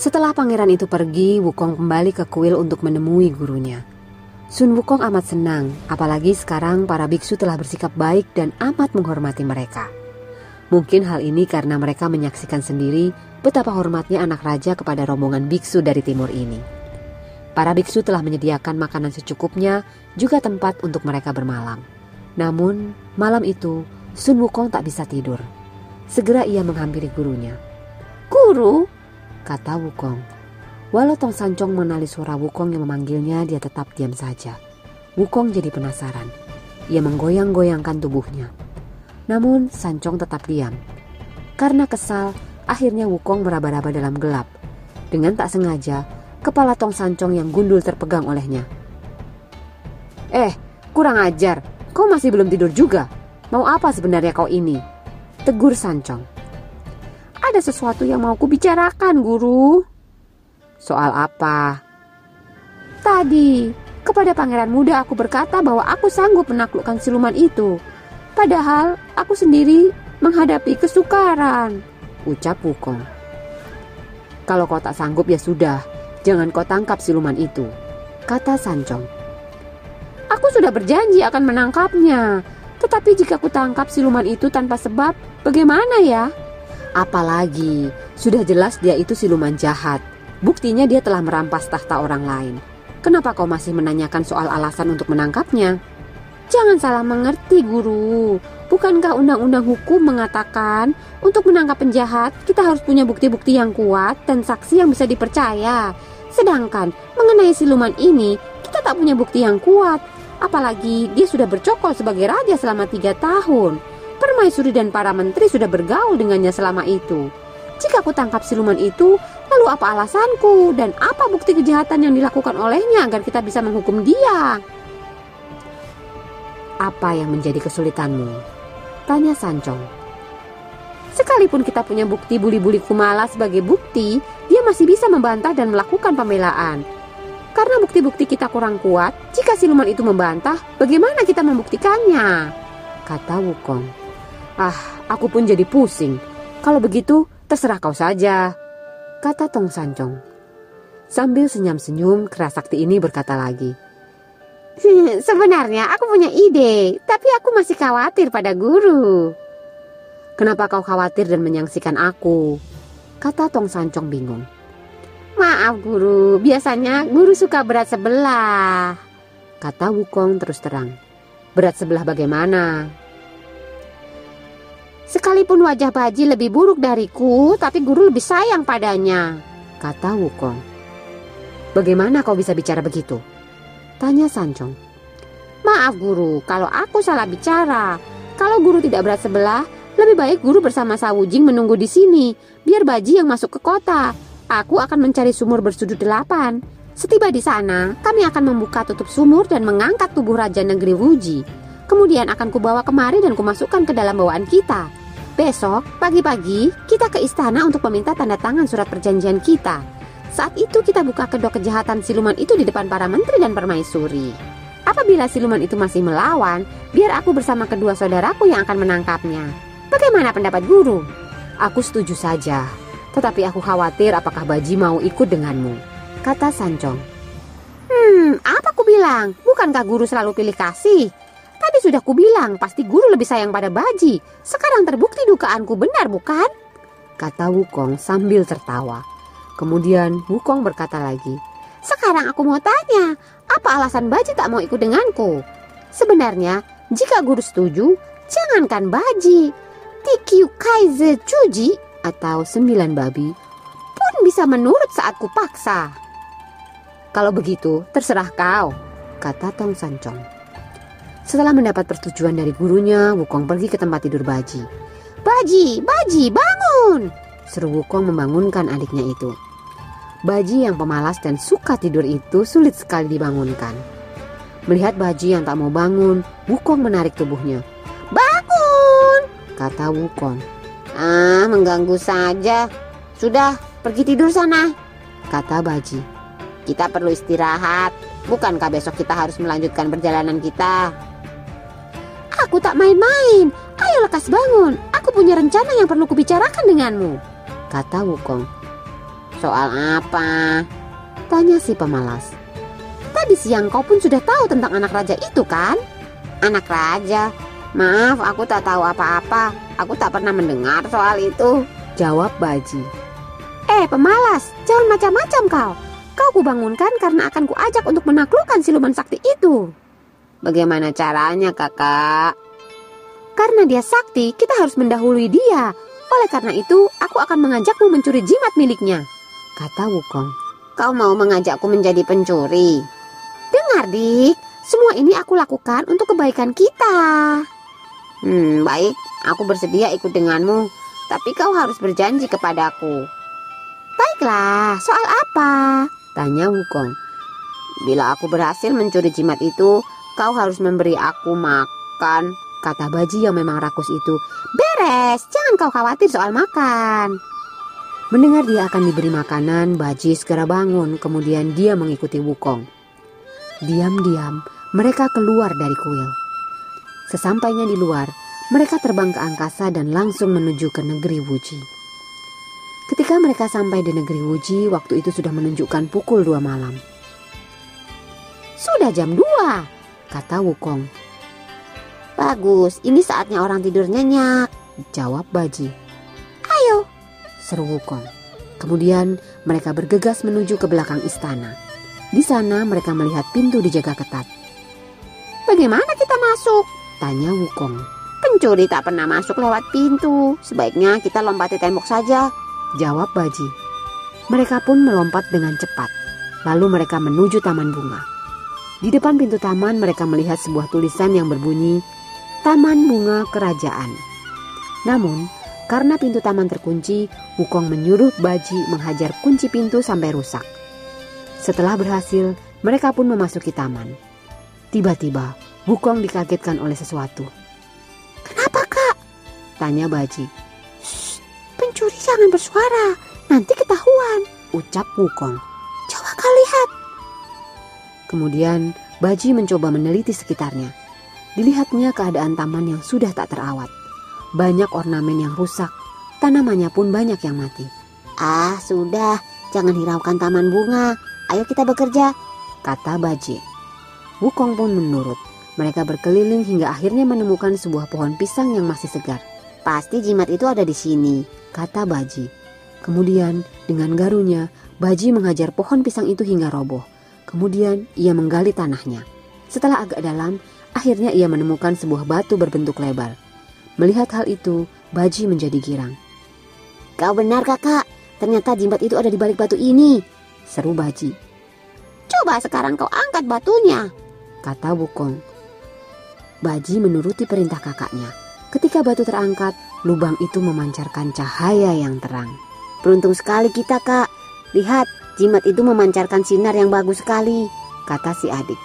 Setelah pangeran itu pergi, Wukong kembali ke kuil untuk menemui gurunya. Sun Wukong amat senang, apalagi sekarang para biksu telah bersikap baik dan amat menghormati mereka. Mungkin hal ini karena mereka menyaksikan sendiri betapa hormatnya anak raja kepada rombongan biksu dari timur ini. Para biksu telah menyediakan makanan secukupnya, juga tempat untuk mereka bermalam. Namun, malam itu Sun Wukong tak bisa tidur. Segera ia menghampiri gurunya. Guru, kata Wukong. Walau Tong Sancong mengenali suara Wukong yang memanggilnya, dia tetap diam saja. Wukong jadi penasaran. Ia menggoyang-goyangkan tubuhnya. Namun Sancong tetap diam. Karena kesal, akhirnya Wukong meraba-raba dalam gelap. Dengan tak sengaja, kepala Tong Sancong yang gundul terpegang olehnya. Eh, kurang ajar. Kau masih belum tidur juga. Mau apa sebenarnya kau ini? Tegur Sancong. Ada sesuatu yang mau kubicarakan, guru. Soal apa? Tadi, kepada pangeran muda aku berkata bahwa aku sanggup menaklukkan siluman itu. Padahal aku sendiri menghadapi kesukaran, ucap Wukong. Kalau kau tak sanggup ya sudah, jangan kau tangkap siluman itu, kata Sancong. Aku sudah berjanji akan menangkapnya, tetapi jika ku tangkap siluman itu tanpa sebab, bagaimana ya? Apalagi, sudah jelas dia itu siluman jahat. Buktinya dia telah merampas tahta orang lain. Kenapa kau masih menanyakan soal alasan untuk menangkapnya? Jangan salah mengerti, guru. Bukankah undang-undang hukum mengatakan untuk menangkap penjahat kita harus punya bukti-bukti yang kuat dan saksi yang bisa dipercaya. Sedangkan mengenai siluman ini kita tak punya bukti yang kuat. Apalagi dia sudah bercokol sebagai raja selama tiga tahun. Permaisuri dan para menteri sudah bergaul dengannya selama itu. Jika aku tangkap siluman itu, lalu apa alasanku dan apa bukti kejahatan yang dilakukan olehnya agar kita bisa menghukum dia? Apa yang menjadi kesulitanmu? Tanya Sancong. Sekalipun kita punya bukti buli-buli Kumala sebagai bukti, dia masih bisa membantah dan melakukan pembelaan. Karena bukti-bukti kita kurang kuat, jika siluman itu membantah, bagaimana kita membuktikannya? Kata Wukong. Ah, aku pun jadi pusing. Kalau begitu, terserah kau saja, kata Tong Sancong. Sambil senyum-senyum, kerasakti ini berkata lagi. Sebenarnya aku punya ide, tapi aku masih khawatir pada guru. Kenapa kau khawatir dan menyangsikan aku? Kata Tong Sancong bingung. Maaf guru, biasanya guru suka berat sebelah. Kata Wukong terus terang. Berat sebelah bagaimana? Sekalipun wajah Baji lebih buruk dariku, tapi guru lebih sayang padanya, kata Wukong. Bagaimana kau bisa bicara begitu? Tanya Sancong. Maaf guru, kalau aku salah bicara. Kalau guru tidak berat sebelah, lebih baik guru bersama Sawujing menunggu di sini, biar Baji yang masuk ke kota. Aku akan mencari sumur bersudut delapan. Setiba di sana, kami akan membuka tutup sumur dan mengangkat tubuh Raja Negeri Wuji. Kemudian akan kubawa kemari dan kumasukkan ke dalam bawaan kita. Besok, pagi-pagi, kita ke istana untuk meminta tanda tangan surat perjanjian kita. Saat itu kita buka kedok kejahatan siluman itu di depan para menteri dan permaisuri. Apabila siluman itu masih melawan, biar aku bersama kedua saudaraku yang akan menangkapnya. Bagaimana pendapat guru? Aku setuju saja, tetapi aku khawatir apakah Baji mau ikut denganmu, kata Sancong. Hmm, apa ku bilang? Bukankah guru selalu pilih kasih? Sudah kubilang, pasti guru lebih sayang pada Baji. Sekarang terbukti dugaanku benar, bukan? Kata Wukong sambil tertawa. Kemudian Wukong berkata lagi, Sekarang aku mau tanya, apa alasan Baji tak mau ikut denganku? Sebenarnya, jika guru setuju, jangankan Baji, Tikyu Kaize Chuji atau sembilan babi pun bisa menurut saat kupaksa. Kalau begitu, terserah kau, kata Tong Sancong. Setelah mendapat persetujuan dari gurunya, Wukong pergi ke tempat tidur Baji. Baji, Baji, bangun! Seru Wukong membangunkan adiknya itu. Baji yang pemalas dan suka tidur itu sulit sekali dibangunkan. Melihat Baji yang tak mau bangun, Wukong menarik tubuhnya. Bangun! Kata Wukong. Ah, mengganggu saja. Sudah, pergi tidur sana. Kata Baji. Kita perlu istirahat. Bukankah besok kita harus melanjutkan perjalanan kita? Aku tak main-main. Ayo lekas bangun. Aku punya rencana yang perlu kubicarakan denganmu. Kata Wukong. Soal apa? Tanya si pemalas. Tadi siang kau pun sudah tahu tentang anak raja itu kan? Anak raja? Maaf, aku tak tahu apa-apa. Aku tak pernah mendengar soal itu. Jawab Baji. Eh, pemalas, jangan macam-macam kau. Kau kubangunkan karena akan kuajak untuk menaklukkan siluman sakti itu. Bagaimana caranya, kakak? Karena dia sakti, kita harus mendahului dia. Oleh karena itu, aku akan mengajakmu mencuri jimat miliknya kata Wukong. Kau mau mengajakku menjadi pencuri? Dengar, Dik. Semua ini aku lakukan untuk kebaikan kita. Hmm, baik. Aku bersedia ikut denganmu. Tapi kau harus berjanji kepadaku. Baiklah, soal apa? Tanya Wukong. Bila aku berhasil mencuri jimat itu, kau harus memberi aku makan. Kata Baji yang memang rakus itu. Beres, jangan kau khawatir soal makan. Mendengar dia akan diberi makanan, Baji segera bangun, kemudian dia mengikuti Wukong. Diam-diam, mereka keluar dari kuil. Sesampainya di luar, mereka terbang ke angkasa dan langsung menuju ke negeri Wuji. Ketika mereka sampai di negeri Wuji, waktu itu sudah menunjukkan pukul dua malam. Sudah jam dua, kata Wukong. Bagus, ini saatnya orang tidur nyenyak, jawab Baji seru Wukong. Kemudian mereka bergegas menuju ke belakang istana. Di sana mereka melihat pintu dijaga ketat. Bagaimana kita masuk? Tanya Wukong. Pencuri tak pernah masuk lewat pintu. Sebaiknya kita lompati tembok saja. Jawab Baji. Mereka pun melompat dengan cepat. Lalu mereka menuju taman bunga. Di depan pintu taman mereka melihat sebuah tulisan yang berbunyi Taman Bunga Kerajaan. Namun, karena pintu taman terkunci, Wukong menyuruh Baji menghajar kunci pintu sampai rusak. Setelah berhasil, mereka pun memasuki taman. Tiba-tiba, Wukong dikagetkan oleh sesuatu. Kenapa kak? Tanya Baji. pencuri jangan bersuara, nanti ketahuan. Ucap Wukong. Coba kau lihat. Kemudian, Baji mencoba meneliti sekitarnya. Dilihatnya keadaan taman yang sudah tak terawat. Banyak ornamen yang rusak, tanamannya pun banyak yang mati. Ah, sudah, jangan hiraukan taman bunga. Ayo kita bekerja, kata Baji. Wukong pun menurut. Mereka berkeliling hingga akhirnya menemukan sebuah pohon pisang yang masih segar. Pasti jimat itu ada di sini, kata Baji. Kemudian, dengan garunya, Baji menghajar pohon pisang itu hingga roboh. Kemudian, ia menggali tanahnya. Setelah agak dalam, akhirnya ia menemukan sebuah batu berbentuk lebar. Melihat hal itu, Baji menjadi girang. Kau benar kakak, ternyata jimat itu ada di balik batu ini. Seru Baji. Coba sekarang kau angkat batunya, kata Wukong. Baji menuruti perintah kakaknya. Ketika batu terangkat, lubang itu memancarkan cahaya yang terang. Beruntung sekali kita kak. Lihat, jimat itu memancarkan sinar yang bagus sekali, kata si adik.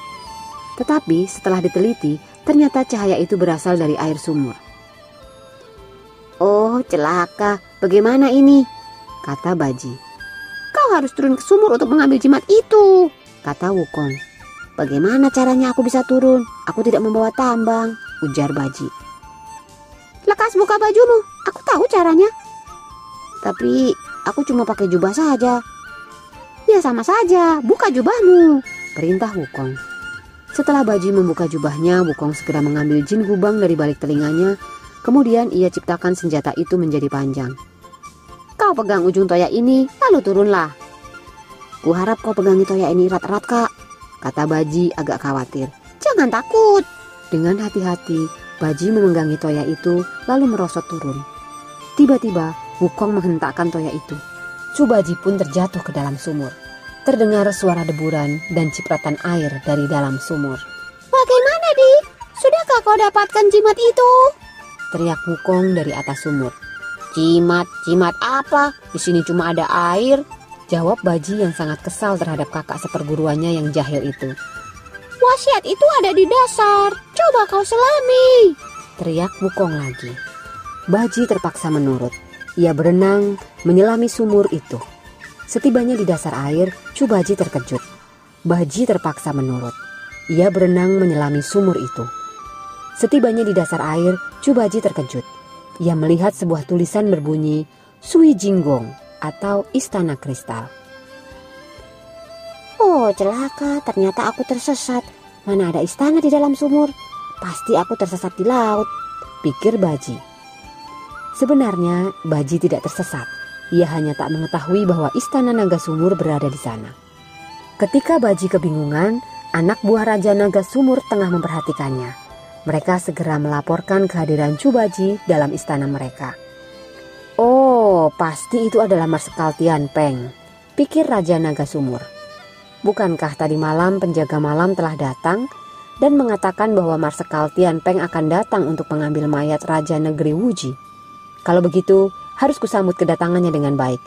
Tetapi setelah diteliti, ternyata cahaya itu berasal dari air sumur. Oh, celaka. Bagaimana ini? Kata Baji. Kau harus turun ke sumur untuk mengambil jimat itu. Kata Wukong. Bagaimana caranya aku bisa turun? Aku tidak membawa tambang. Ujar Baji. Lekas buka bajumu. Aku tahu caranya. Tapi aku cuma pakai jubah saja. Ya sama saja, buka jubahmu. Perintah Wukong. Setelah Baji membuka jubahnya, Wukong segera mengambil jin gubang dari balik telinganya Kemudian ia ciptakan senjata itu menjadi panjang. Kau pegang ujung toya ini, lalu turunlah. Kuharap kau pegangi toya ini erat-erat, Kak. Kata Baji agak khawatir. Jangan takut. Dengan hati-hati, Baji memenggangi toya itu, lalu merosot turun. Tiba-tiba, Wukong menghentakkan toya itu. Subaji pun terjatuh ke dalam sumur. Terdengar suara deburan dan cipratan air dari dalam sumur. Bagaimana, Di? Sudahkah kau dapatkan jimat itu? teriak Wukong dari atas sumur. Jimat, jimat apa? Di sini cuma ada air. Jawab Baji yang sangat kesal terhadap kakak seperguruannya yang jahil itu. Wasiat itu ada di dasar. Coba kau selami. Teriak Wukong lagi. Baji terpaksa menurut. Ia berenang menyelami sumur itu. Setibanya di dasar air, Baji terkejut. Baji terpaksa menurut. Ia berenang menyelami sumur itu. Setibanya di dasar air, Baji terkejut. Ia melihat sebuah tulisan berbunyi Sui Jinggong atau Istana Kristal. Oh celaka, ternyata aku tersesat. Mana ada istana di dalam sumur? Pasti aku tersesat di laut, pikir Baji. Sebenarnya Baji tidak tersesat. Ia hanya tak mengetahui bahwa istana naga sumur berada di sana. Ketika Baji kebingungan, anak buah Raja Naga Sumur tengah memperhatikannya. Mereka segera melaporkan kehadiran Cubaji dalam istana mereka. Oh, pasti itu adalah Marsekal Tian Peng, pikir Raja Naga Sumur. Bukankah tadi malam penjaga malam telah datang dan mengatakan bahwa Marsekal Tian Peng akan datang untuk mengambil mayat Raja Negeri Wuji? Kalau begitu, harus kusambut kedatangannya dengan baik.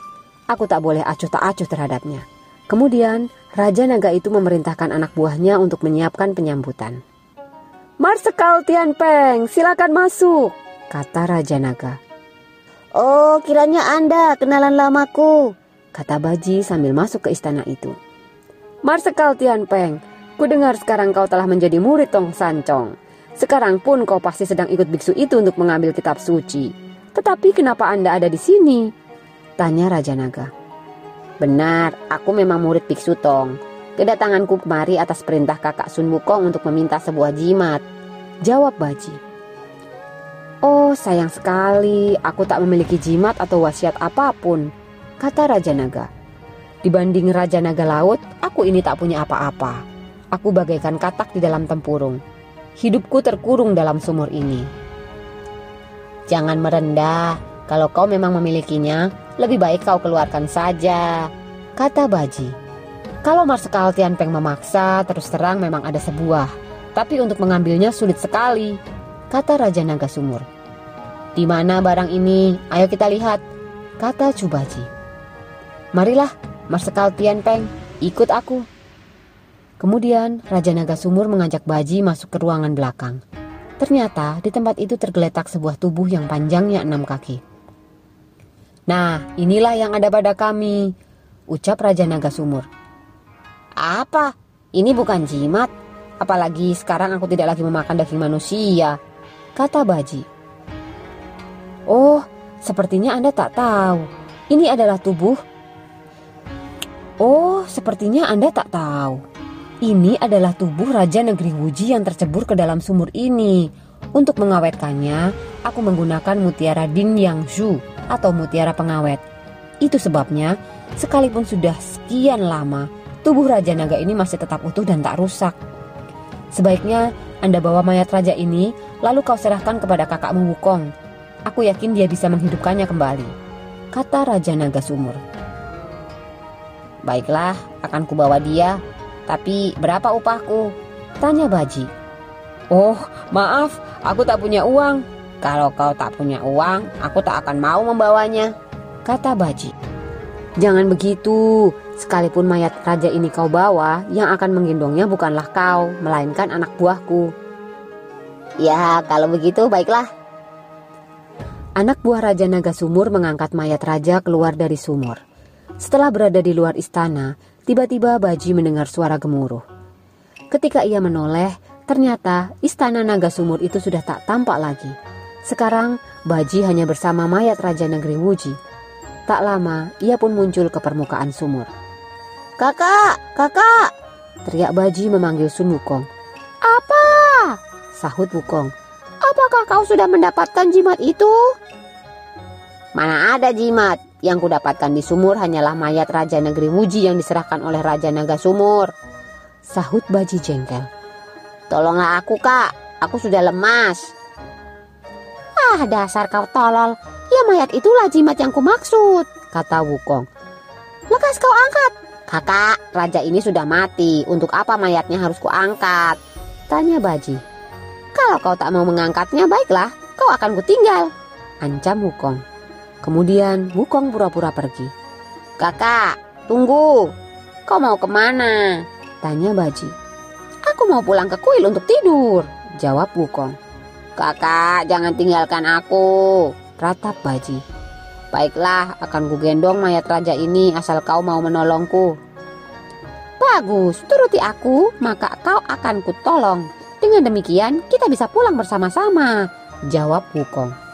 Aku tak boleh acuh tak acuh terhadapnya. Kemudian, Raja Naga itu memerintahkan anak buahnya untuk menyiapkan penyambutan. Marsekal Tian Peng, silakan masuk, kata Raja Naga. Oh, kiranya Anda kenalan lamaku, kata Baji sambil masuk ke istana itu. Marsekal Tian Peng, ku dengar sekarang kau telah menjadi murid Tong Sancong. Sekarang pun kau pasti sedang ikut biksu itu untuk mengambil kitab suci. Tetapi kenapa Anda ada di sini? Tanya Raja Naga. Benar, aku memang murid biksu Tong. Kedatanganku kemari atas perintah kakak Sun Wukong untuk meminta sebuah jimat. Jawab Baji. Oh sayang sekali, aku tak memiliki jimat atau wasiat apa pun, kata Raja Naga. Dibanding Raja Naga Laut, aku ini tak punya apa-apa. Aku bagaikan katak di dalam tempurung. Hidupku terkurung dalam sumur ini. Jangan merendah. Kalau kau memang memilikinya, lebih baik kau keluarkan saja, kata Baji. Kalau Marsekal Tian Peng memaksa, terus terang memang ada sebuah. Tapi untuk mengambilnya sulit sekali, kata Raja Naga Sumur. Di mana barang ini? Ayo kita lihat, kata Cubaji. Marilah, Marsekal Tian Peng, ikut aku. Kemudian Raja Naga Sumur mengajak Baji masuk ke ruangan belakang. Ternyata di tempat itu tergeletak sebuah tubuh yang panjangnya enam kaki. Nah, inilah yang ada pada kami, ucap Raja Naga Sumur. Apa? Ini bukan jimat. Apalagi sekarang aku tidak lagi memakan daging manusia, kata Baji. Oh, sepertinya Anda tak tahu. Ini adalah tubuh Oh, sepertinya Anda tak tahu. Ini adalah tubuh Raja Negeri Wuji yang tercebur ke dalam sumur ini. Untuk mengawetkannya, aku menggunakan mutiara Din Yang Zhu atau mutiara pengawet. Itu sebabnya, sekalipun sudah sekian lama, tubuh Raja Naga ini masih tetap utuh dan tak rusak. Sebaiknya Anda bawa mayat raja ini, lalu kau serahkan kepada kakakmu Wukong. Aku yakin dia bisa menghidupkannya kembali, kata Raja Naga Sumur. Baiklah, akan kubawa dia. Tapi berapa upahku? Tanya Baji. Oh, maaf, aku tak punya uang. Kalau kau tak punya uang, aku tak akan mau membawanya. Kata Baji. Jangan begitu, sekalipun mayat raja ini kau bawa, yang akan menggendongnya bukanlah kau, melainkan anak buahku. Ya, kalau begitu baiklah. Anak buah Raja Naga Sumur mengangkat mayat raja keluar dari sumur. Setelah berada di luar istana, tiba-tiba Baji mendengar suara gemuruh. Ketika ia menoleh, ternyata istana naga sumur itu sudah tak tampak lagi. Sekarang, Baji hanya bersama mayat Raja Negeri Wuji. Tak lama, ia pun muncul ke permukaan sumur. Kakak, kakak! Teriak Baji memanggil Sun Wukong. Apa? Sahut Wukong. Apakah kau sudah mendapatkan jimat itu? Mana ada jimat? Yang kudapatkan di sumur hanyalah mayat Raja Negeri Wuji yang diserahkan oleh Raja Naga Sumur. Sahut Baji jengkel. Tolonglah aku kak, aku sudah lemas. Ah dasar kau tolol, ya mayat itulah jimat yang kumaksud, kata Wukong. Lekas kau angkat. Kakak, raja ini sudah mati. Untuk apa mayatnya harus kuangkat? Tanya Baji. Kalau kau tak mau mengangkatnya, baiklah. Kau akan kutinggal. Ancam Wukong. Kemudian Wukong pura-pura pergi. Kakak, tunggu. Kau mau ke mana? Tanya Baji. Aku mau pulang ke kuil untuk tidur, jawab Wukong. Kakak, jangan tinggalkan aku, ratap Baji. Baiklah, akan kugendong mayat raja ini asal kau mau menolongku. Bagus, turuti aku, maka kau akan kutolong. Dengan demikian, kita bisa pulang bersama-sama, jawab Wukong.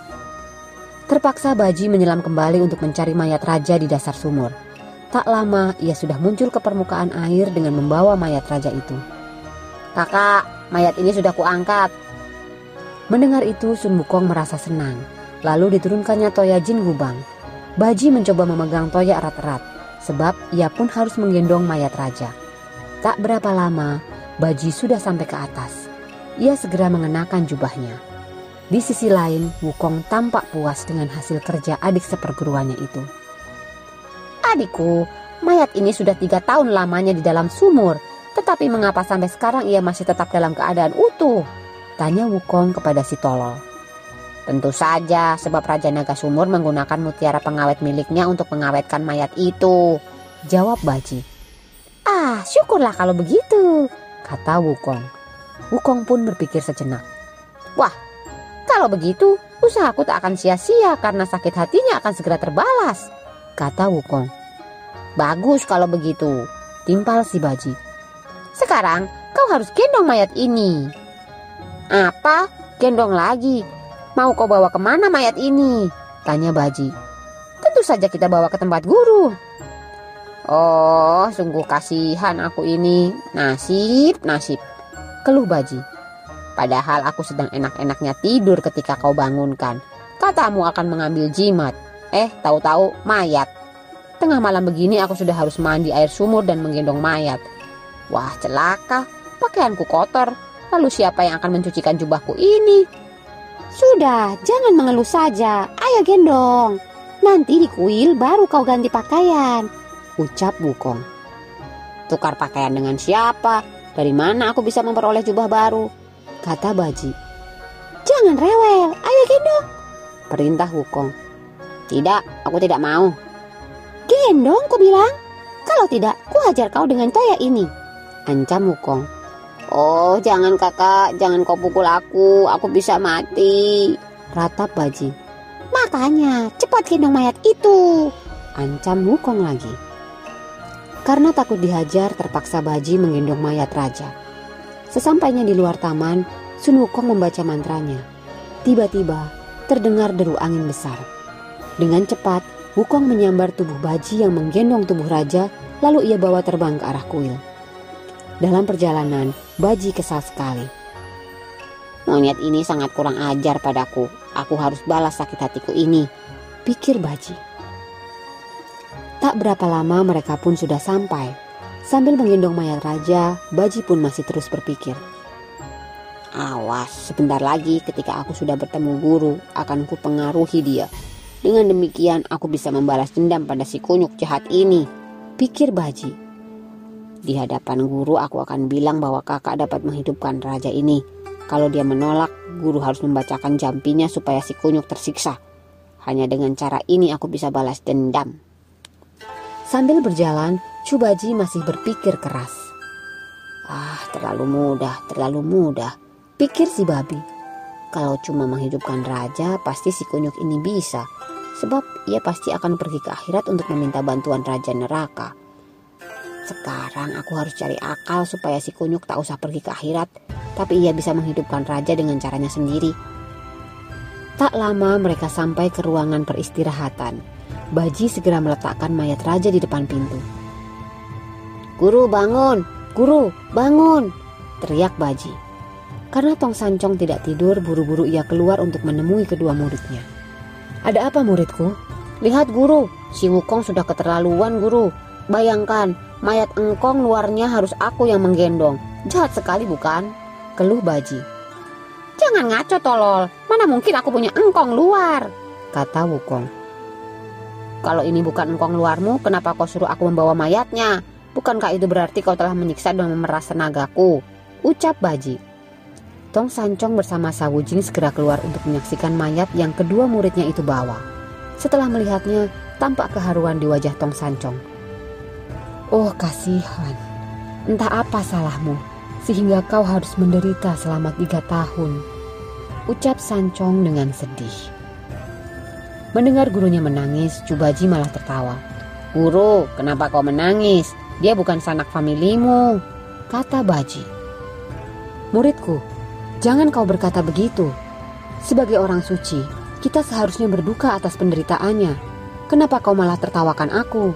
Terpaksa Baji menyelam kembali untuk mencari mayat raja di dasar sumur. Tak lama ia sudah muncul ke permukaan air dengan membawa mayat raja itu. Kakak, mayat ini sudah kuangkat. Mendengar itu Sun Wukong merasa senang. Lalu diturunkannya Toya Jin Gubang. Baji mencoba memegang Toya erat-erat sebab ia pun harus menggendong mayat raja. Tak berapa lama, Baji sudah sampai ke atas. Ia segera mengenakan jubahnya. Di sisi lain, Wukong tampak puas dengan hasil kerja adik seperguruannya itu. Adikku, mayat ini sudah tiga tahun lamanya di dalam sumur, tetapi mengapa sampai sekarang ia masih tetap dalam keadaan utuh? Tanya Wukong kepada si tolol. Tentu saja, sebab Raja Naga Sumur menggunakan mutiara pengawet miliknya untuk mengawetkan mayat itu. Jawab Baji. Ah, syukurlah kalau begitu, kata Wukong. Wukong pun berpikir sejenak. Wah, kalau begitu, usahaku tak akan sia-sia karena sakit hatinya akan segera terbalas, kata Wukong. Bagus kalau begitu, timpal si Baji. Sekarang kau harus gendong mayat ini. Apa? Gendong lagi? Mau kau bawa ke mana mayat ini? Tanya Baji. Tentu saja kita bawa ke tempat guru. Oh, sungguh kasihan aku ini. Nasib, nasib. Keluh Baji. Padahal aku sedang enak-enaknya tidur ketika kau bangunkan. Katamu akan mengambil jimat. Eh, tahu-tahu mayat. Tengah malam begini aku sudah harus mandi air sumur dan menggendong mayat. Wah, celaka. Pakaianku kotor. Lalu siapa yang akan mencucikan jubahku ini? Sudah, jangan mengeluh saja. Ayo gendong. Nanti di kuil baru kau ganti pakaian. Ucap Bukong. Tukar pakaian dengan siapa? Dari mana aku bisa memperoleh jubah baru? Kata Baji. Jangan rewel, ayo gendong. Perintah Wukong. Tidak, aku tidak mau. Gendong, ku bilang. Kalau tidak, ku hajar kau dengan toya ini. Ancam Wukong. Oh, jangan kakak, jangan kau pukul aku, aku bisa mati. Ratap Baji. Makanya, cepat gendong mayat itu. Ancam Wukong lagi. Karena takut dihajar, terpaksa Baji menggendong mayat raja. Sesampainya di luar taman, Sun Wukong membaca mantranya. Tiba-tiba terdengar deru angin besar. Dengan cepat, Wukong menyambar tubuh Baji yang menggendong tubuh raja, lalu ia bawa terbang ke arah kuil. Dalam perjalanan, Baji kesal sekali. Monyet ini sangat kurang ajar padaku. Aku harus balas sakit hatiku ini, pikir Baji. Tak berapa lama mereka pun sudah sampai. Sambil menggendong mayat raja, Baji pun masih terus berpikir. Awas, sebentar lagi ketika aku sudah bertemu guru, akan kupengaruhi dia. Dengan demikian aku bisa membalas dendam pada si kunyuk jahat ini, pikir Baji. Di hadapan guru aku akan bilang bahwa kakak dapat menghidupkan raja ini. Kalau dia menolak, guru harus membacakan jampinya supaya si kunyuk tersiksa. Hanya dengan cara ini aku bisa balas dendam. Sambil berjalan, Cubaji masih berpikir keras. Ah, terlalu mudah, terlalu mudah, pikir si babi. Kalau cuma menghidupkan raja, pasti si kunyuk ini bisa. Sebab ia pasti akan pergi ke akhirat untuk meminta bantuan raja neraka. Sekarang aku harus cari akal supaya si kunyuk tak usah pergi ke akhirat, tapi ia bisa menghidupkan raja dengan caranya sendiri. Tak lama mereka sampai ke ruangan peristirahatan. Baji segera meletakkan mayat raja di depan pintu. Guru bangun, guru bangun, teriak Baji. Karena Tong Sancong tidak tidur, buru-buru ia keluar untuk menemui kedua muridnya. Ada apa muridku? Lihat guru, si Wukong sudah keterlaluan guru. Bayangkan, mayat engkong luarnya harus aku yang menggendong. Jahat sekali bukan? Keluh Baji. Jangan ngaco tolol, mana mungkin aku punya engkong luar? Kata Wukong. Kalau ini bukan engkong luarmu, kenapa kau suruh aku membawa mayatnya? Bukankah itu berarti kau telah menyiksa dan memeras tenagaku? Ucap Baji. Tong Sancong bersama Sawujing segera keluar untuk menyaksikan mayat yang kedua muridnya itu bawa. Setelah melihatnya, tampak keharuan di wajah Tong Sancong. Oh kasihan, entah apa salahmu sehingga kau harus menderita selama tiga tahun. Ucap Sancong dengan sedih. Mendengar gurunya menangis, Cubaji malah tertawa. Guru, kenapa kau menangis? Dia bukan sanak familimu, kata Baji. Muridku, jangan kau berkata begitu. Sebagai orang suci, kita seharusnya berduka atas penderitaannya. Kenapa kau malah tertawakan aku?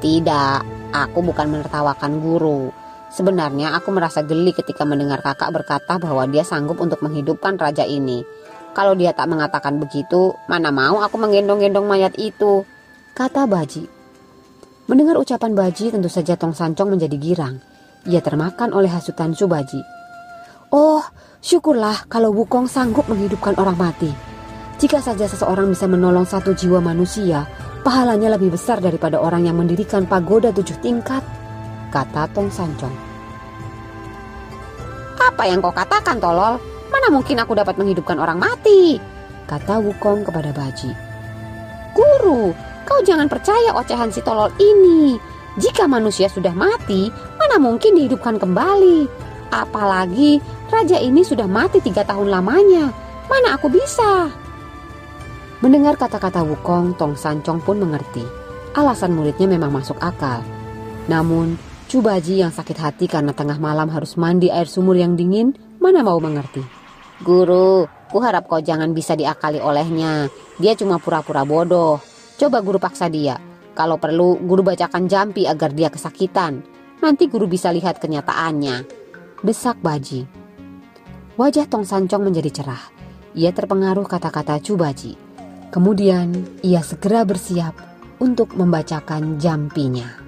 Tidak, aku bukan menertawakan guru. Sebenarnya aku merasa geli ketika mendengar kakak berkata bahwa dia sanggup untuk menghidupkan raja ini. Kalau dia tak mengatakan begitu, mana mau aku menggendong-gendong mayat itu, kata Baji. Mendengar ucapan Baji tentu saja Tong Sancong menjadi girang. Ia termakan oleh hasutan Subaji. Oh, syukurlah kalau Wukong sanggup menghidupkan orang mati. Jika saja seseorang bisa menolong satu jiwa manusia, pahalanya lebih besar daripada orang yang mendirikan pagoda tujuh tingkat, kata Tong Sancong. Apa yang kau katakan, tolol? Mana mungkin aku dapat menghidupkan orang mati? Kata Wukong kepada Baji. Guru, kau jangan percaya ocehan si tolol ini. Jika manusia sudah mati, mana mungkin dihidupkan kembali? Apalagi raja ini sudah mati tiga tahun lamanya. Mana aku bisa? Mendengar kata-kata Wukong, Tong Sancong pun mengerti. Alasan muridnya memang masuk akal. Namun, Cubaji yang sakit hati karena tengah malam harus mandi air sumur yang dingin, mana mau mengerti. Guru, ku harap kau jangan bisa diakali olehnya. Dia cuma pura-pura bodoh. Coba guru paksa dia. Kalau perlu, guru bacakan jampi agar dia kesakitan. Nanti guru bisa lihat kenyataannya. Desak Baji. Wajah Tong Sancong menjadi cerah. Ia terpengaruh kata-kata Cubaji. Kemudian ia segera bersiap untuk membacakan jampinya.